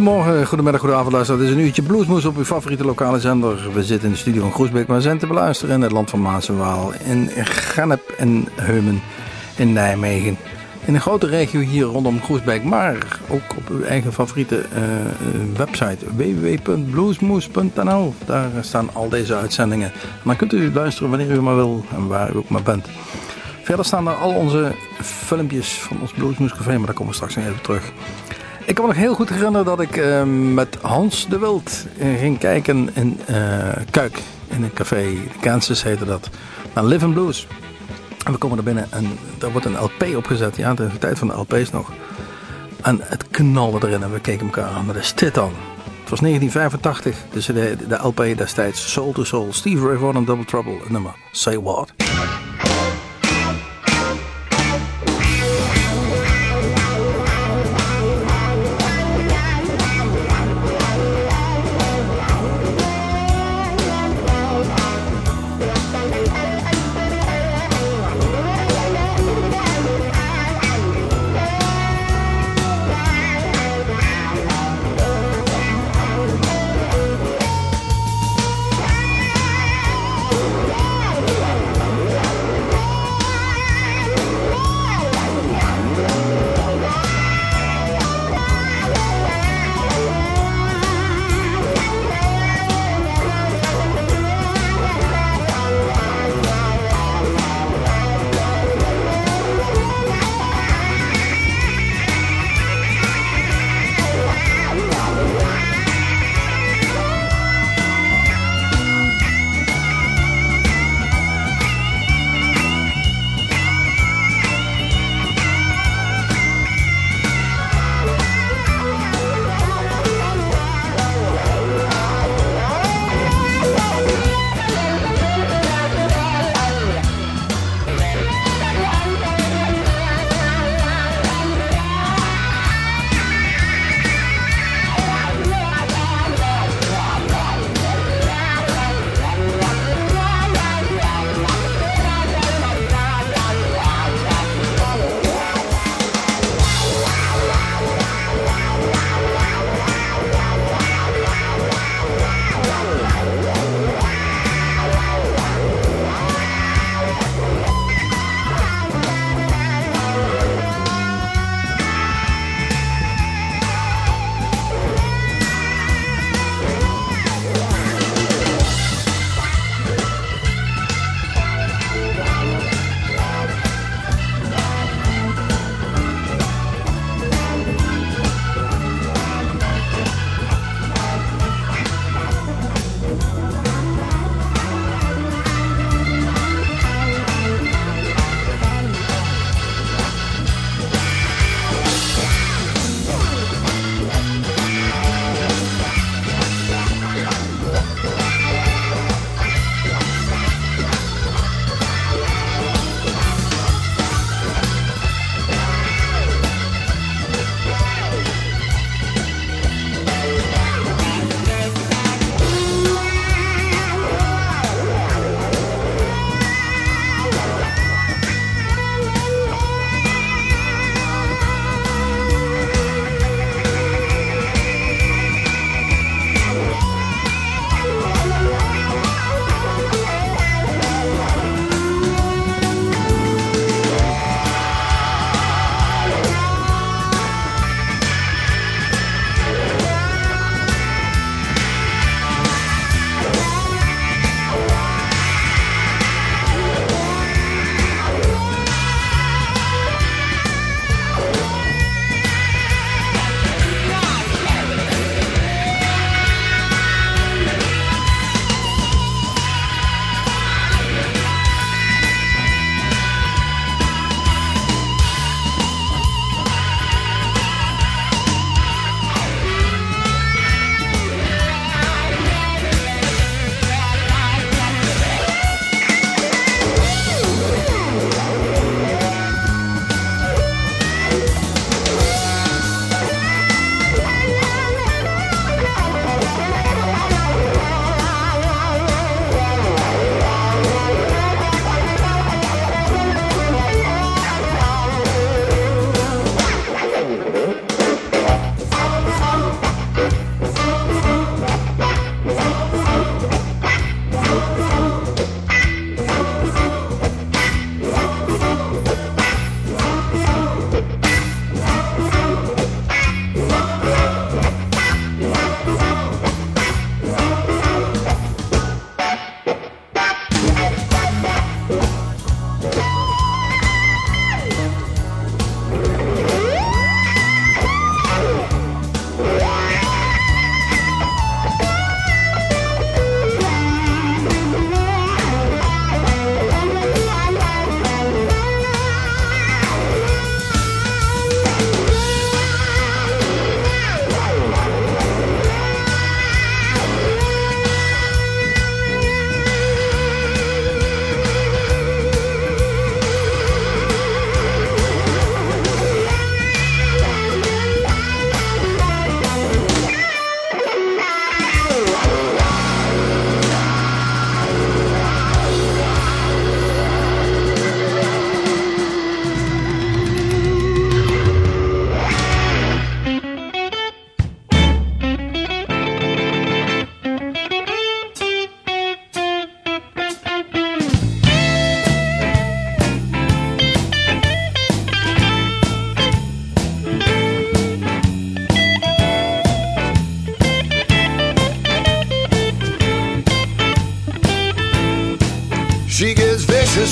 Goedemorgen, goedemiddag, goedenavond luisteraars. Het is een uurtje bluesmoes op uw favoriete lokale zender. We zitten in de studio van Groesbeek, maar zijn te beluisteren in het land van Maas en Waal. In Gennep en Heumen in Nijmegen. In een grote regio hier rondom Groesbeek, maar ook op uw eigen favoriete uh, website www.bluesmoes.nl. Daar staan al deze uitzendingen. En dan kunt u luisteren wanneer u maar wil en waar u ook maar bent. Verder staan er al onze filmpjes van ons Bluesmoes Café, maar daar komen we straks nog even terug. Ik kan me nog heel goed herinneren dat ik uh, met Hans de Wild uh, ging kijken in uh, Kuik. In een café, Kansas heette dat. Naar Live and Blues. En we komen er binnen en daar wordt een LP opgezet. Ja, de tijd van de LP's nog. En het knalde erin en we keken elkaar aan. Wat is dit dan? Het was 1985, dus de, de LP destijds Soul to Soul. Steve Ray Vaughan Double Trouble, nummer Say What.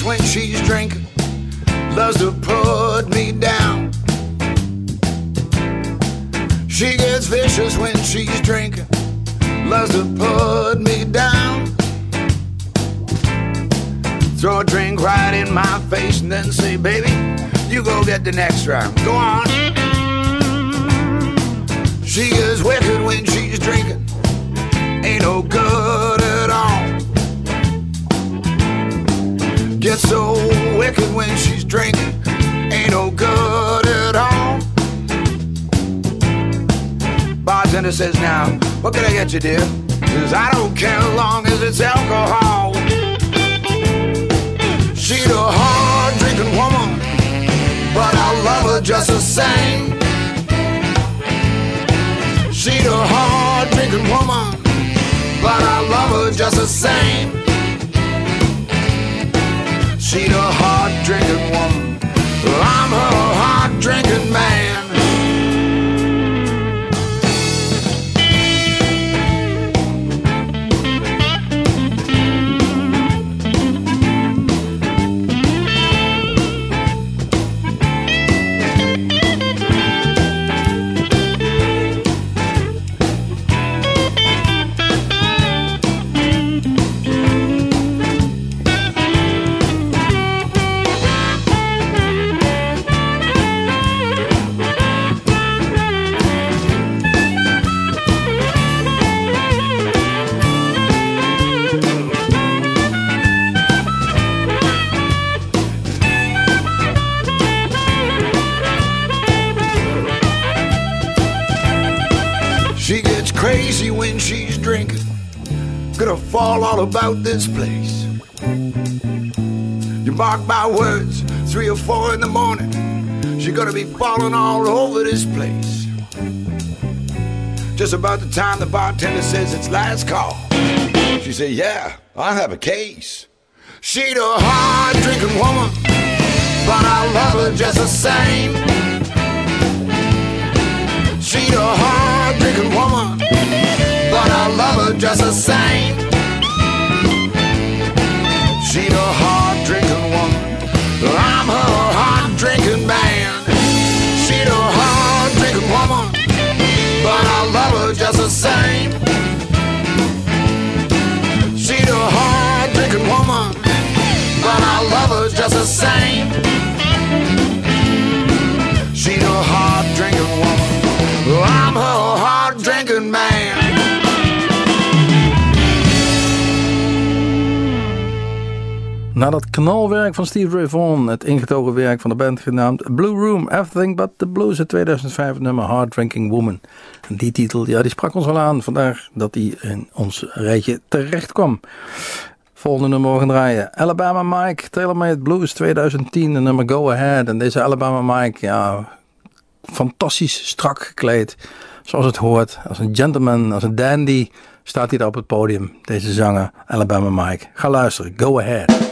When she's wicked when she's drinking, ain't no good at all. Bartender says, now, what can I get you, dear? Cause I don't care long as it's alcohol. She's a hard drinking woman, but I love her just the same. She's a hard drinking woman, but I love her just the same. She's a hard drinking woman, I'm her hard drinking man. All about this place. You mark my words, three or four in the morning. She's gonna be falling all over this place. Just about the time the bartender says it's last call. She said, Yeah, I have a case. She's a hard drinking woman, but I love her just the same. She's a hard drinking woman, but I love her just the same. Same. She's a hard drinking woman, but I love her just the same. Na dat knalwerk van Steve Ray Vaughan, het ingetogen werk van de band genaamd Blue Room, Everything But The Blues uit 2005, het nummer Hard Drinking Woman. En die titel, ja, die sprak ons wel aan vandaag dat die in ons rijtje terecht kwam. Volgende nummer we gaan draaien. Alabama Mike, Taylor Made Blues 2010, de nummer Go Ahead. En deze Alabama Mike, ja, fantastisch strak gekleed. Zoals het hoort, als een gentleman, als een dandy, staat hij daar op het podium. Deze zanger, Alabama Mike. Ga luisteren, Go Ahead.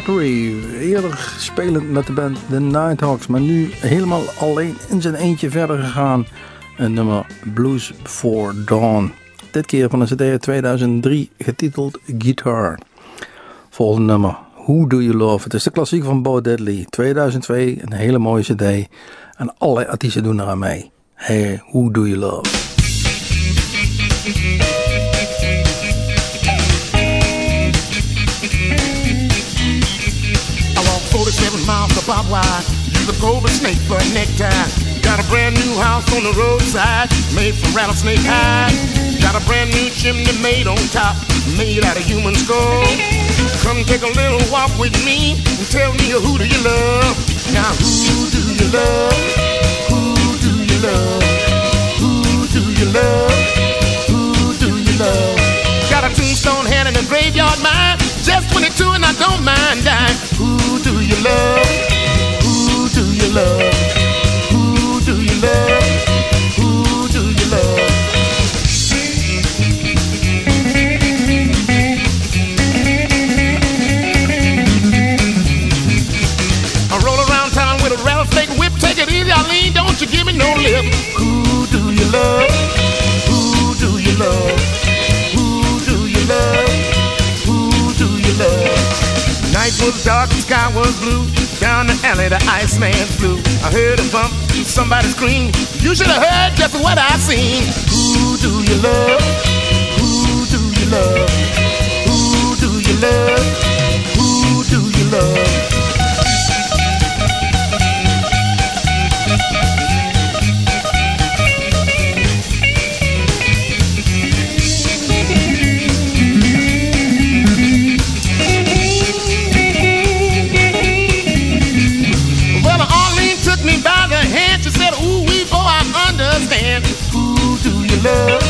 Thackeray, eerder spelend met de band The Nighthawks, maar nu helemaal alleen in zijn eentje verder gegaan. Een nummer Blues Before Dawn. Dit keer van een CD uit 2003 getiteld Guitar. Volgende nummer Who Do You Love? Het is de klassiek van Bo Diddley, 2002, een hele mooie CD. En allerlei artiesten doen eraan mee. Hey, Who Do You Love? A snake for a necktie. Got a brand new house on the roadside, made from rattlesnake hide. Got a brand new chimney made on top, made out of human skull. Come take a little walk with me and tell me who do you love? Now who do you love? Who do you love? Who do you love? Who do you love? Got a tombstone hand in a graveyard mine. Just 22 and I don't mind dying. Who do you love? Who do you love? Who do you love? Who do you love? I roll around town with a rattlesnake whip. Take it easy, Arlene. Don't you give me no lip. Who do you love? Who do you love? Who do you love? Who do you love? Night was dark, the sky was blue. Down the alley, the Iceman flew. I heard a bump, somebody scream. You should have heard just what I seen. Who do you love? Who do you love? Who do you love? る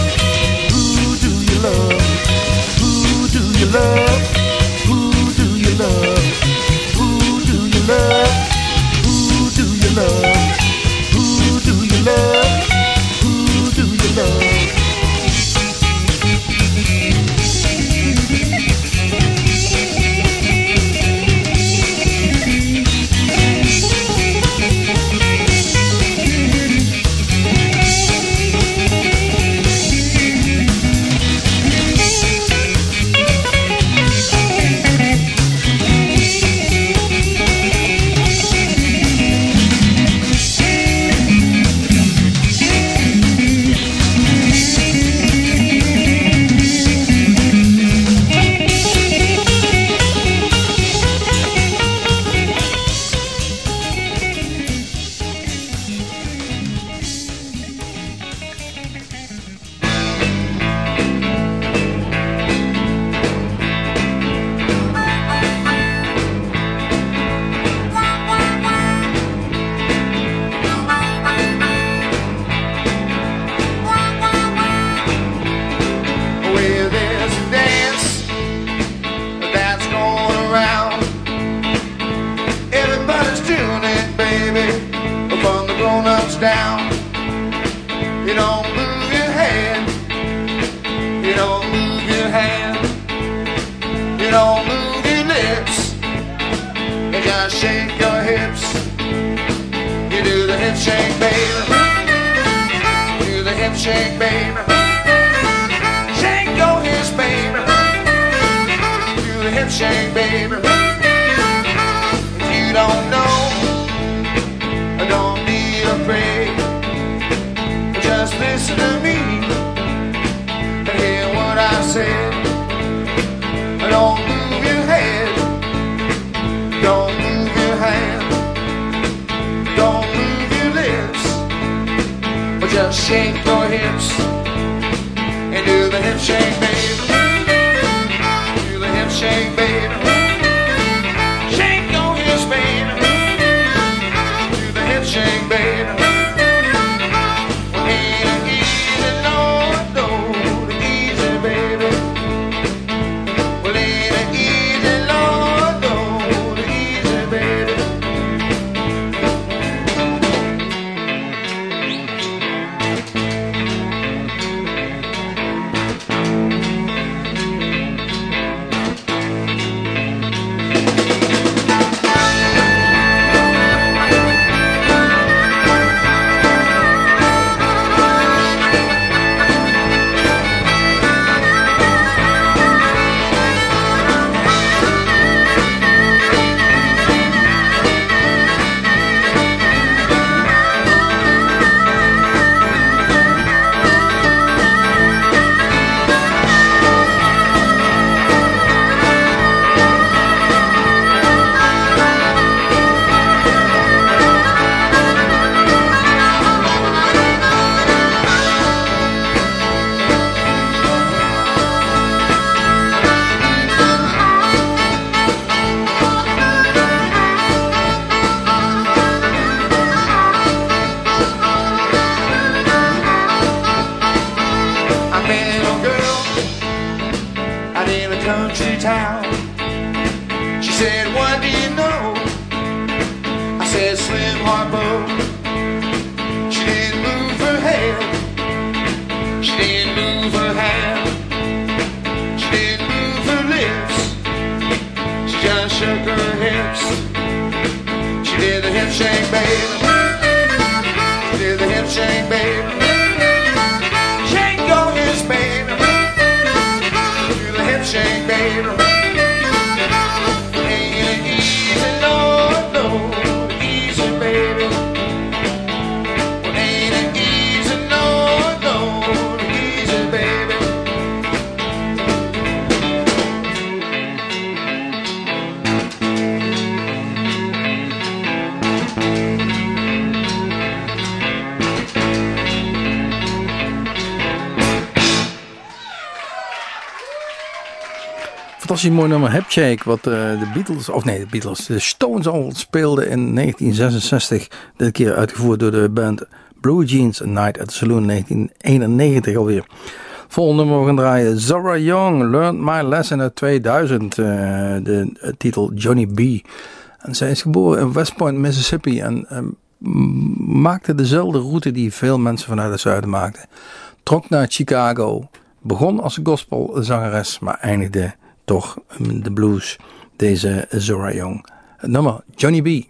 listen to me and hear what I said. Don't move your head. Don't move your hand. Don't move your lips. But just shake your hips and do the hip shake, baby. Do the hip shake, baby. country town. She said, What do you know? I said, Slim Harpo. She didn't move her head. She didn't move her hand. She didn't move her lips. She just shook her hips. She did a hip shake, baby. Fantastisch mooi nummer Hipshake, wat uh, de Beatles, of nee, de Beatles, de Stones al speelden in 1966. Dit keer uitgevoerd door de band Blue Jeans, Night at the Saloon, 1991 alweer. Volgende nummer we gaan draaien, Zora Young, Learned My Lesson uit 2000, uh, de titel Johnny B. En zij is geboren in West Point, Mississippi en um, maakte dezelfde route die veel mensen vanuit het zuiden maakten. Trok naar Chicago, begon als gospelzangeres, maar eindigde toch de blues. Deze Zora Young. Het nummer Johnny B.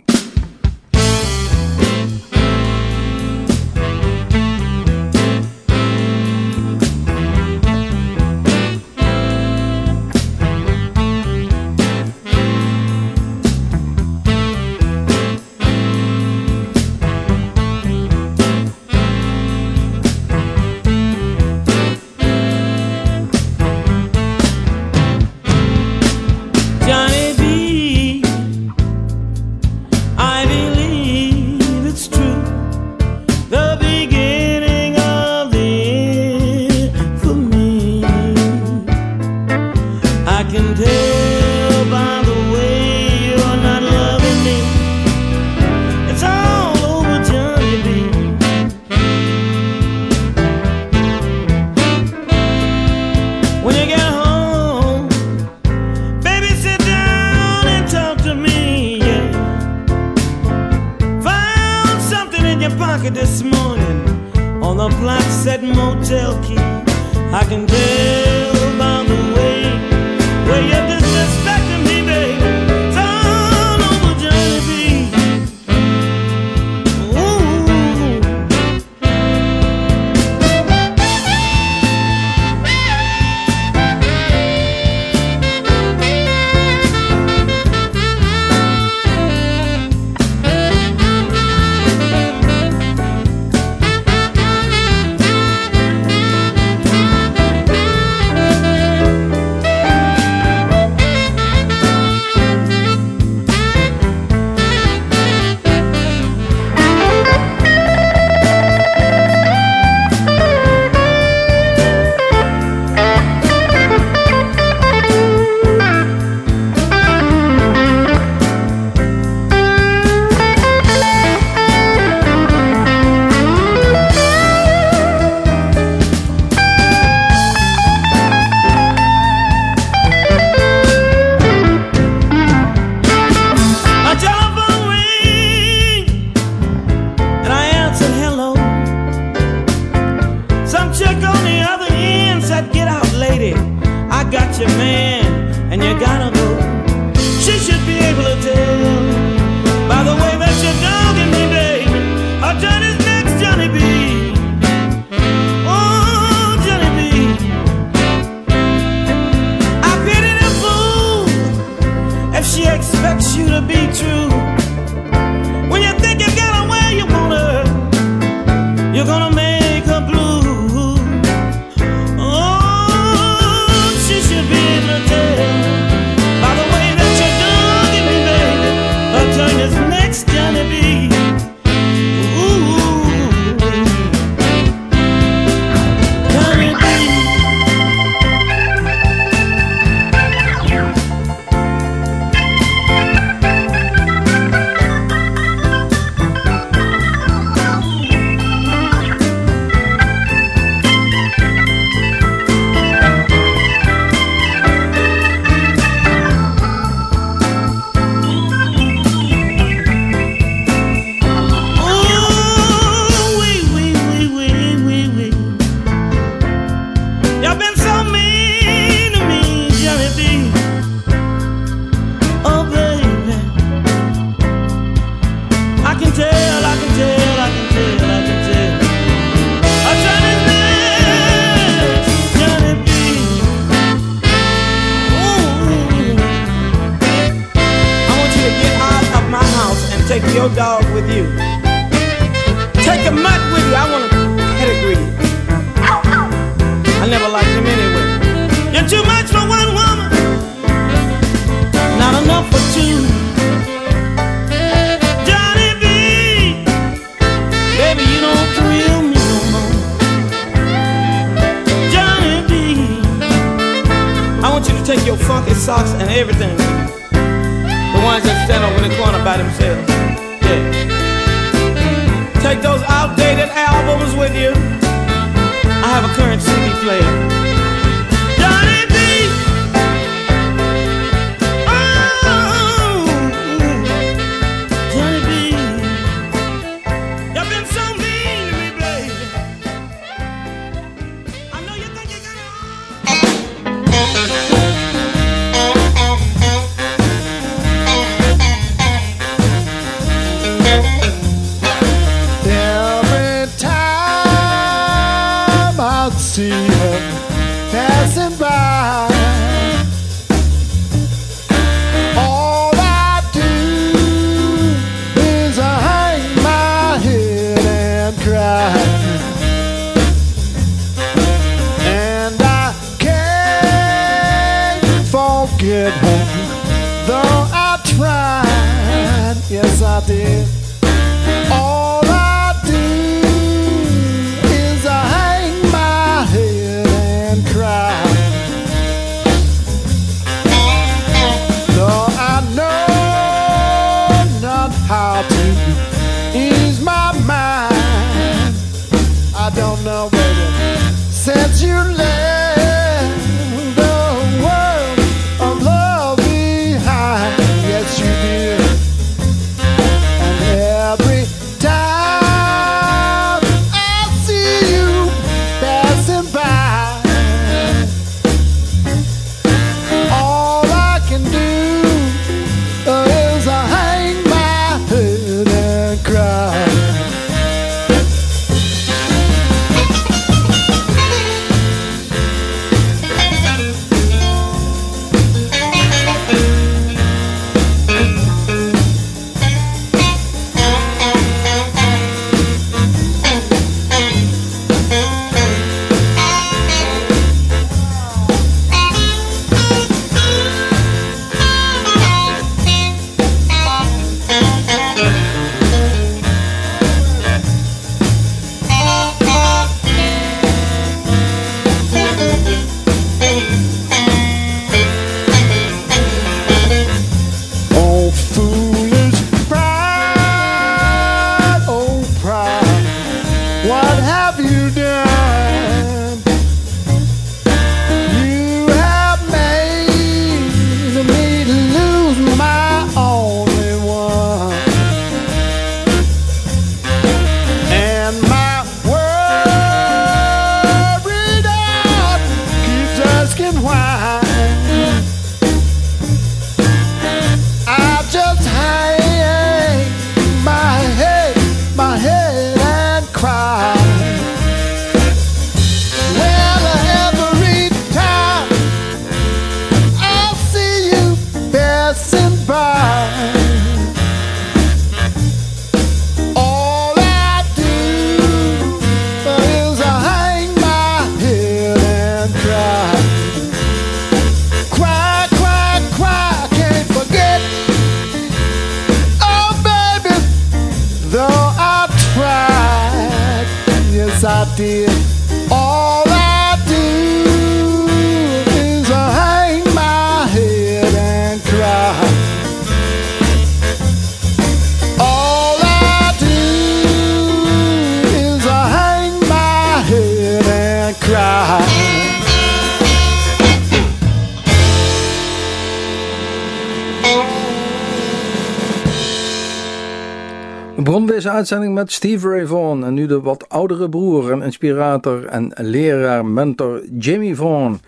uitzending met Steve Ray Vaughan en nu de wat oudere broer en inspirator en leraar, mentor Jimmy Vaughan.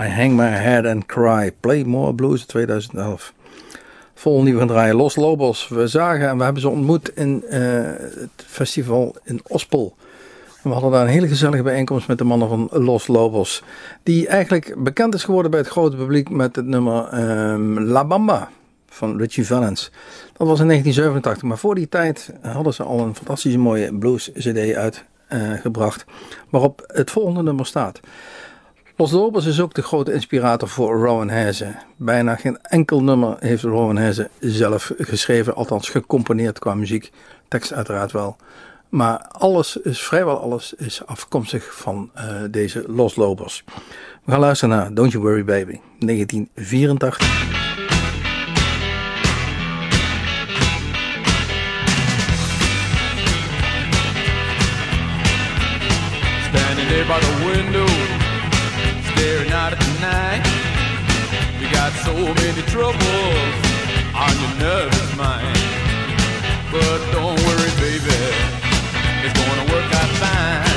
I Hang My Head and Cry, Play More Blues 2011. Vol nieuw gaan draaien, Los Lobos. We zagen en we hebben ze ontmoet in eh, het festival in Ospel. We hadden daar een hele gezellige bijeenkomst met de mannen van Los Lobos. Die eigenlijk bekend is geworden bij het grote publiek met het nummer ehm, La Bamba van Richie Valens. Dat was in 1987, maar voor die tijd hadden ze al een fantastische mooie blues cd uitgebracht. waarop het volgende nummer staat. Los Lobos is ook de grote inspirator voor Rowan Heze. Bijna geen enkel nummer heeft Rowan Heze zelf geschreven, althans gecomponeerd qua muziek. Tekst uiteraard wel. Maar alles is, vrijwel alles is afkomstig van eh, deze Los Lobos. We gaan luisteren naar Don't You Worry Baby, 1984. There by the window, staring out at the night. You got so many troubles on your nervous mind. But don't worry, baby, it's gonna work out fine.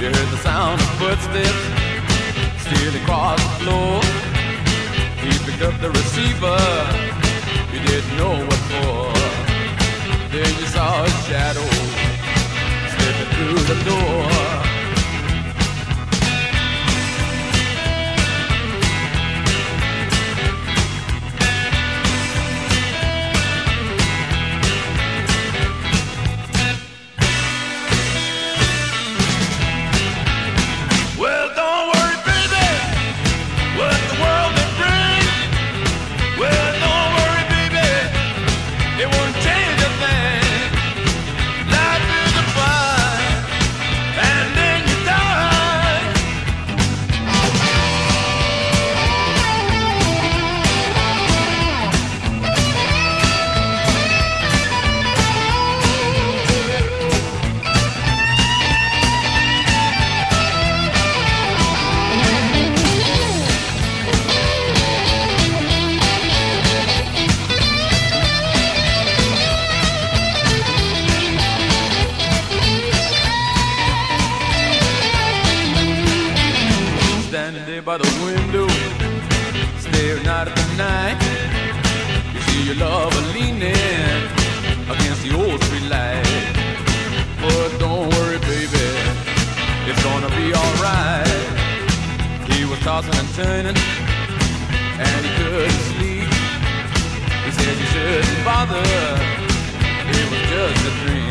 You heard the sound of footsteps stealing across the floor. He picked up the receiver, you didn't know what for. Then you saw a shadow slipping through the door. Your lover leaning against the old street light. But don't worry, baby, it's gonna be alright. He was tossing and turning, and he couldn't sleep. He said you shouldn't bother, it was just a dream.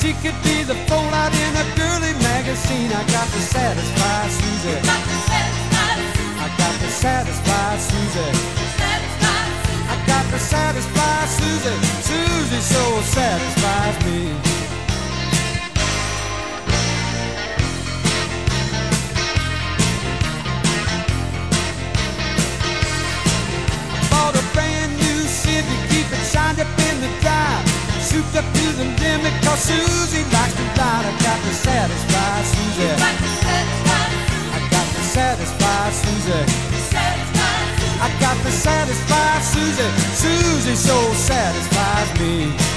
She could be the fallout in a girly magazine. I got to satisfy Susie. I got to satisfy Susie. I got to satisfy Susie. Susie so satisfies me. Bought a brand new Chevy, keep it shined up in the. Souped up to the limit, cause Susie likes to ride. I got to satisfy Susie. I got to satisfy Susie. I got to satisfy Susie. Susie so satisfies me.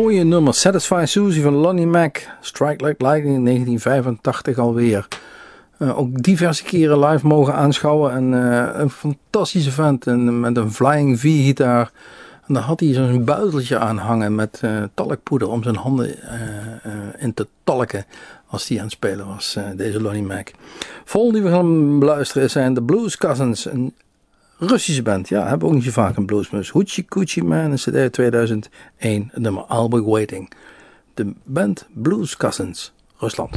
Mooie nummer Satisfy Susie van Lonnie Mac. Strike Like Lightning 1985 alweer. Eh, ook diverse keren live mogen aanschouwen. En eh, een fantastische vent en, met een Flying V-gitaar. En daar had hij zo'n buideltje aan hangen met eh, talkpoeder om zijn handen in te talken als hij aan het spelen was, deze Lonnie Mac. Volgende die we gaan beluisteren zijn de Blues Cousins, Russische band. Ja, hebben ook niet zo vaak een bluesmus. Hoochie Coochie Man, cd uit 2001, het nummer Be Waiting. De band Blues Cousins, Rusland.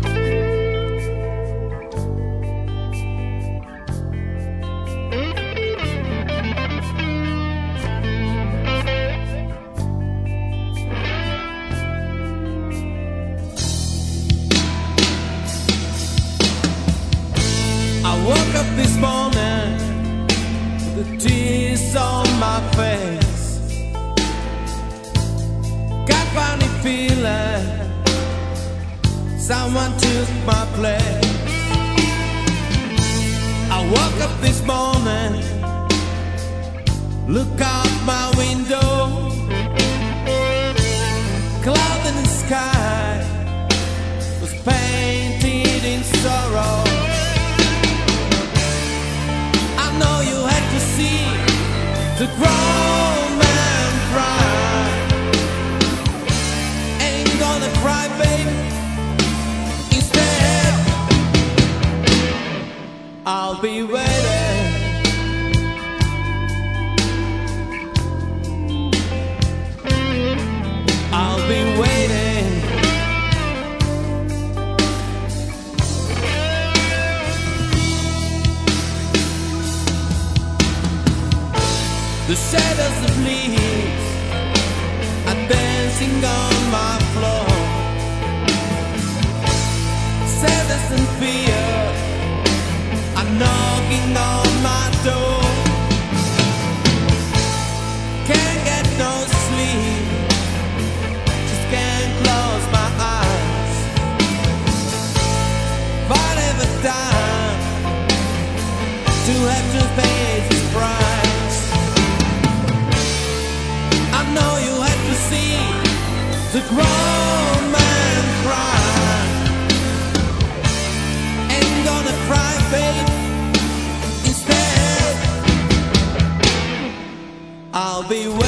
Feeling someone took my place. I woke up this morning, look out my window, cloud in the sky was painted in sorrow. I know you had to see the grown I'll be waiting. I'll be waiting. The shadows of leaves are dancing on my floor. Sadness and fear knocking on my door. Can't get no sleep, just can't close my eyes. Whatever time to have to pay this price. I know you had to see I'll be waiting.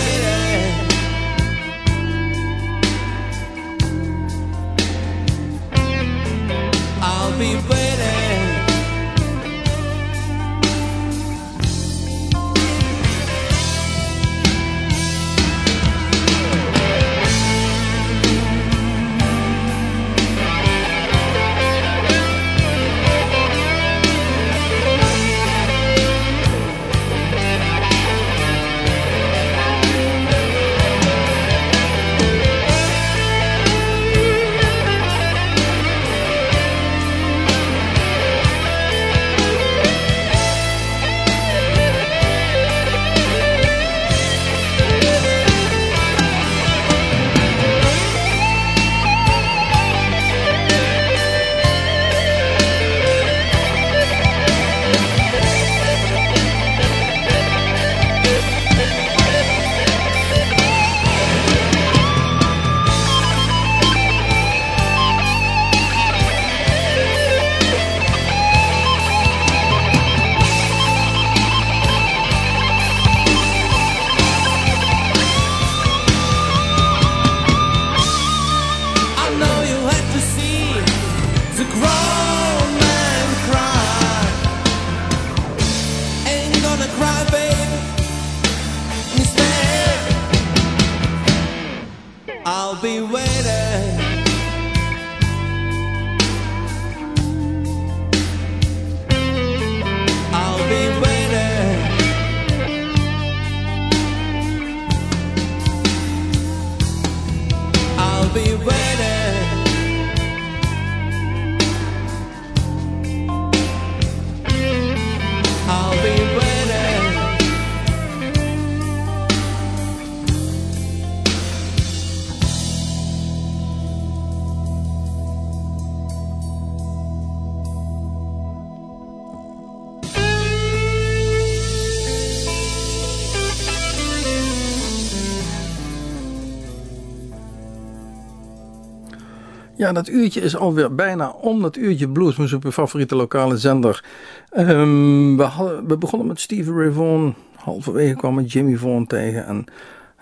Ja, dat uurtje is alweer bijna om. Dat uurtje bluesmoes op je favoriete lokale zender. Ehm, we, hadden, we begonnen met Stevie Ray Vaughan. Halverwege kwamen Jimmy Vaughan tegen. En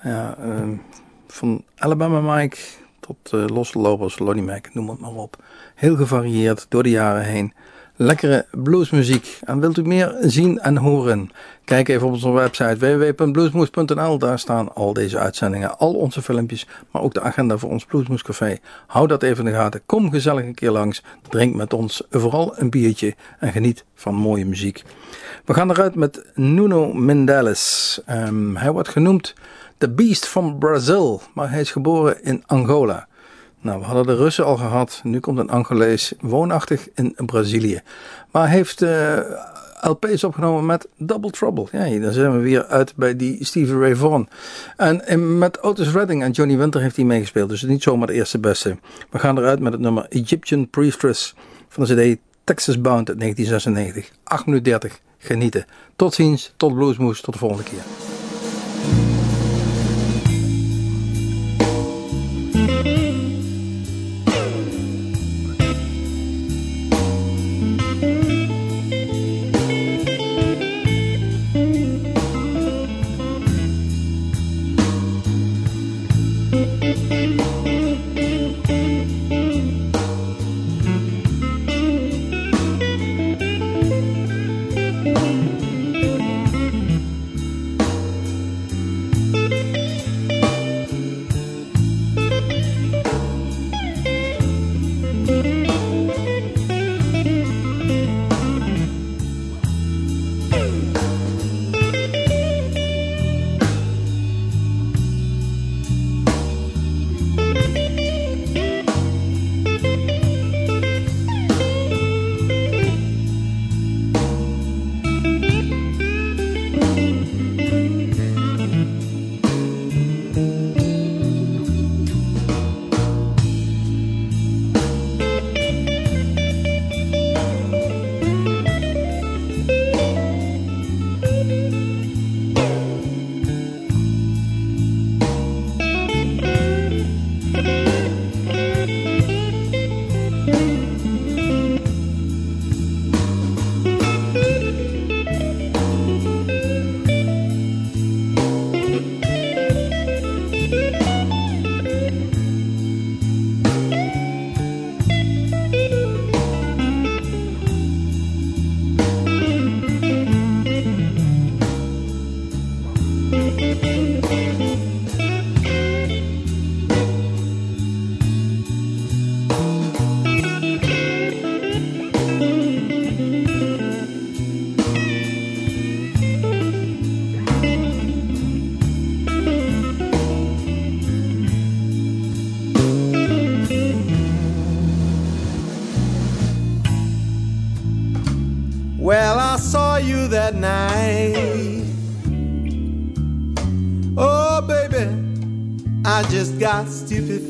ja, ehm, van Alabama Mike tot uh, Losse Lopers, Lonnie Mac, noem het maar op. Heel gevarieerd door de jaren heen. Lekkere bluesmuziek. En wilt u meer zien en horen? Kijk even op onze website www.bluesmoes.nl. Daar staan al deze uitzendingen, al onze filmpjes, maar ook de agenda voor ons Bluesmoescafé. Hou dat even in de gaten. Kom gezellig een keer langs. Drink met ons vooral een biertje en geniet van mooie muziek. We gaan eruit met Nuno Mendeles. Ehm, hij wordt genoemd The Beast from Brazil, maar hij is geboren in Angola. Nou, we hadden de Russen al gehad. Nu komt een Angolees woonachtig in Brazilië. Maar heeft uh, LP's opgenomen met Double Trouble. Ja, dan zijn we weer uit bij die Stevie Ray Vaughan. En, en met Otis Redding en Johnny Winter heeft hij meegespeeld. Dus niet zomaar de eerste beste. We gaan eruit met het nummer Egyptian Priestess van de CD Texas Bound uit 1996. 8 minuten 30. Genieten. Tot ziens, tot Bluesmoes, tot de volgende keer.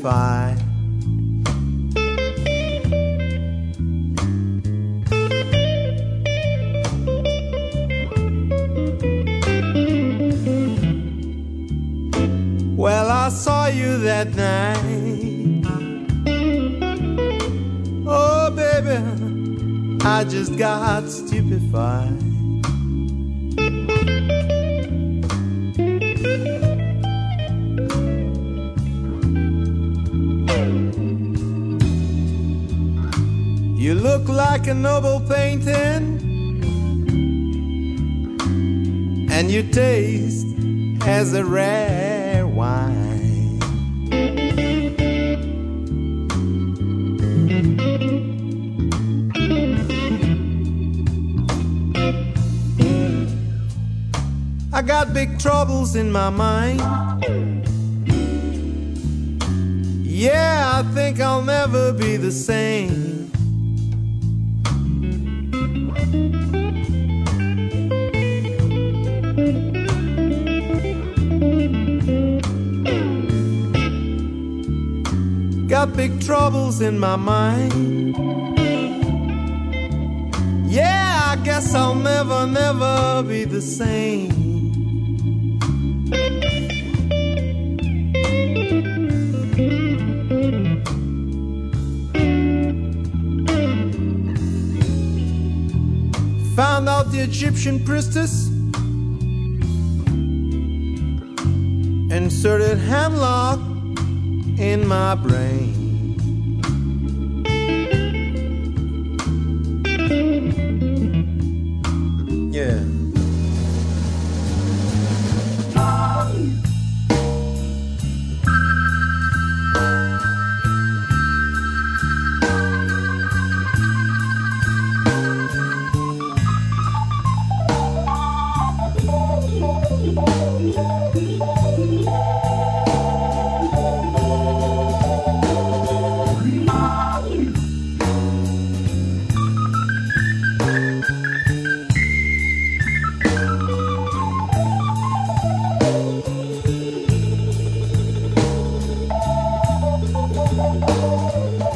Stupefied. wine. I got big troubles in my mind. Yeah, I think I'll never be the same. Got big troubles in my mind. Yeah, I guess I'll never, never be the same. Found out the Egyptian priestess. Inserted hemlock in my brain.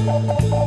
Went